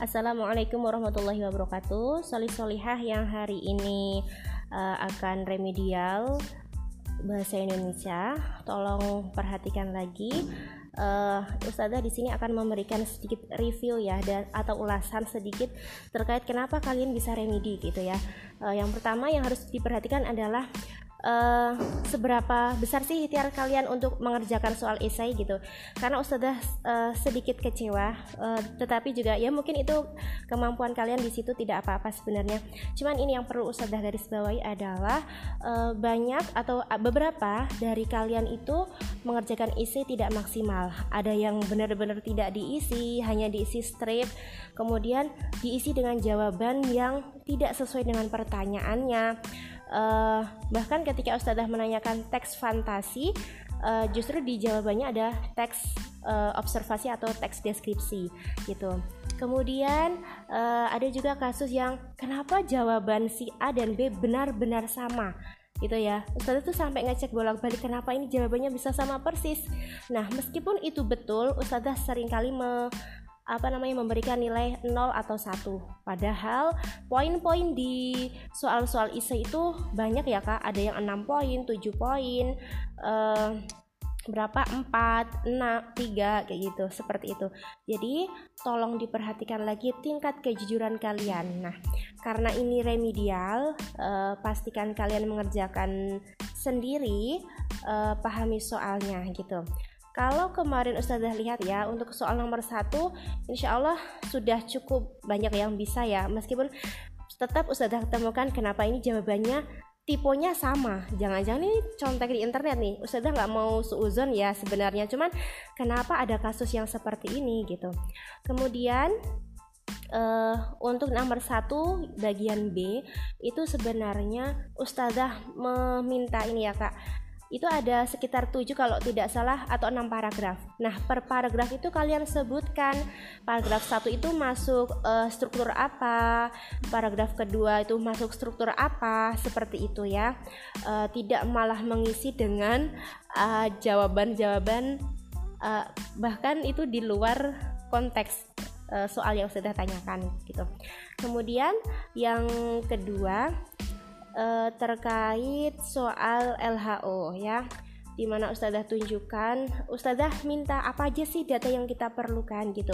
Assalamualaikum warahmatullahi wabarakatuh. Solih solihah yang hari ini uh, akan remedial bahasa Indonesia. Tolong perhatikan lagi. Uh, Ustazah di sini akan memberikan sedikit review ya dan atau ulasan sedikit terkait kenapa kalian bisa remedi gitu ya. Uh, yang pertama yang harus diperhatikan adalah uh, seberapa besar sih ikhtiar kalian untuk mengerjakan soal esai gitu? Karena ustazah uh, sedikit kecewa uh, tetapi juga ya mungkin itu kemampuan kalian di situ tidak apa-apa sebenarnya. Cuman ini yang perlu ustazah garis bawahi adalah uh, banyak atau beberapa dari kalian itu mengerjakan esai tidak maksimal. Ada yang benar-benar tidak diisi hanya diisi strip kemudian diisi dengan jawaban yang tidak sesuai dengan pertanyaannya uh, bahkan ketika ustazah menanyakan teks fantasi uh, justru di jawabannya ada teks uh, observasi atau teks deskripsi gitu. Kemudian uh, ada juga kasus yang kenapa jawaban si A dan B benar-benar sama? Gitu ya. Ustazah tuh sampai ngecek bolak-balik kenapa ini jawabannya bisa sama persis? Nah meskipun itu betul Ustazah sering kali me apa namanya memberikan nilai 0 atau 1 padahal poin-poin di soal-soal ISE itu banyak ya kak. Ada yang 6 poin 7 poin uh, berapa? 4, 6, 3 kayak gitu. Seperti itu. Jadi tolong diperhatikan lagi tingkat kejujuran kalian. Nah karena ini remedial uh, pastikan kalian mengerjakan sendiri uh, pahami soalnya gitu kalau kemarin Ustazah lihat ya untuk soal nomor satu Insya Allah sudah cukup banyak yang bisa ya. Meskipun tetap Ustazah temukan kenapa ini jawabannya tipenya sama. Jangan-jangan ini contek di internet nih. Ustazah nggak mau suuzon ya sebenarnya. Cuman kenapa ada kasus yang seperti ini gitu. Kemudian uh, untuk nomor satu bagian B itu sebenarnya Ustazah meminta ini ya kak itu ada sekitar 7 kalau tidak salah atau 6 paragraf. Nah, per paragraf itu kalian sebutkan paragraf 1 itu masuk uh, struktur apa, paragraf kedua itu masuk struktur apa, seperti itu ya. Uh, tidak malah mengisi dengan uh, jawaban-jawaban uh, bahkan itu di luar konteks uh, soal yang sudah tanyakan gitu. Kemudian yang kedua uh, terkait soal LHO ya di mana Ustazah tunjukkan Ustazah minta apa aja sih data yang kita perlukan? gitu.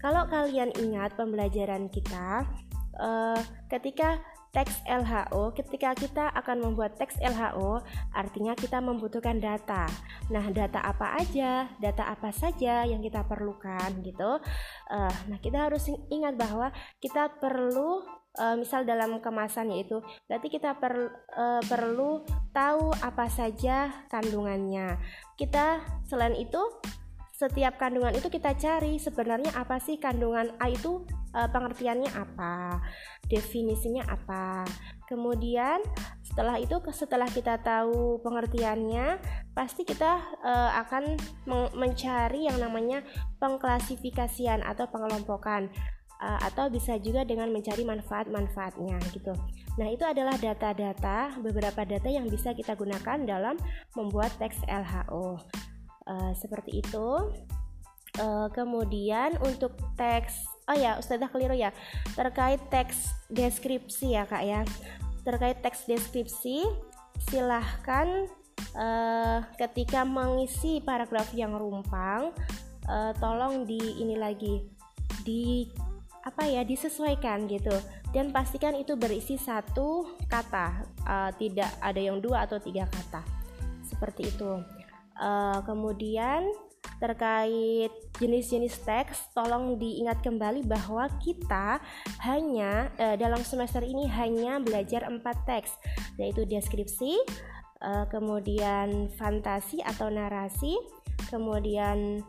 Kalau kalian ingat pembelajaran kita uh, ketika teks LHO ketika kita akan membuat teks LHO artinya kita membutuhkan data. Nah data apa aja? Data apa saja yang kita perlukan? Gitu. Uh, nah kita harus ingat bahwa kita perlu uh, misal dalam kemasan yaitu berarti kita per, uh, perlu tahu apa saja kandungannya. Kita selain itu setiap kandungan itu kita cari sebenarnya apa sih kandungan A itu uh, pengertiannya apa definisinya apa. Kemudian setelah itu setelah kita tahu pengertiannya pasti kita uh, akan mencari yang namanya pengklasifikasian atau pengelompokan uh, atau bisa juga dengan mencari manfaat-manfaatnya gitu. Nah, itu adalah data-data beberapa data yang bisa kita gunakan dalam membuat teks LHO. Uh, seperti itu. Uh, kemudian untuk teks oh ya Ustazah keliru ya terkait teks deskripsi ya kak ya terkait teks deskripsi silahkan uh, ketika mengisi paragraf yang rumpang uh, tolong di ini lagi di apa ya disesuaikan gitu. Dan pastikan itu berisi satu kata uh, tidak ada yang dua atau tiga kata. Seperti itu. Uh, kemudian terkait jenis-jenis teks tolong diingat kembali bahwa kita hanya uh, dalam semester ini hanya belajar empat teks yaitu deskripsi uh, kemudian fantasi atau narasi kemudian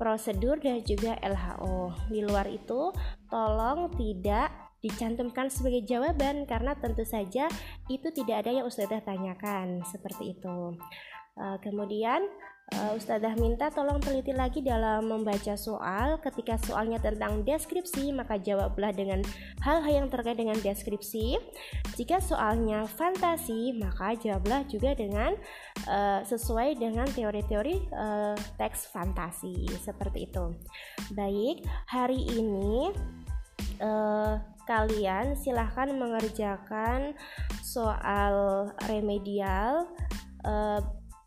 prosedur dan juga LHO di luar itu tolong tidak dicantumkan sebagai jawaban karena tentu saja itu tidak ada yang Ustazah tanyakan seperti itu. Uh, kemudian uh, Ustazah minta tolong teliti lagi dalam membaca soal. Ketika soalnya tentang deskripsi maka jawablah dengan hal-hal yang terkait dengan deskripsi. Jika soalnya fantasi maka jawablah juga dengan uh, sesuai dengan teori-teori uh, teks fantasi. Seperti itu. Baik hari ini uh, kalian silahkan mengerjakan soal remedial uh,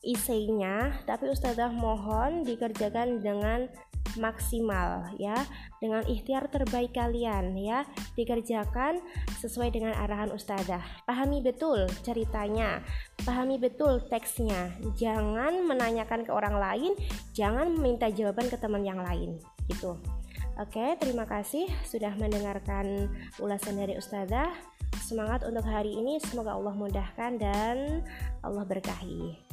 isinya tapi ustazah mohon dikerjakan dengan maksimal ya. Dengan ikhtiar terbaik kalian ya. Dikerjakan sesuai dengan arahan ustazah. Pahami betul ceritanya pahami betul teksnya. Jangan menanyakan ke orang lain jangan meminta jawaban ke teman yang lain gitu. Oke, terima kasih sudah mendengarkan ulasan dari Ustazah. Semangat untuk hari ini, semoga Allah mudahkan dan Allah berkahi.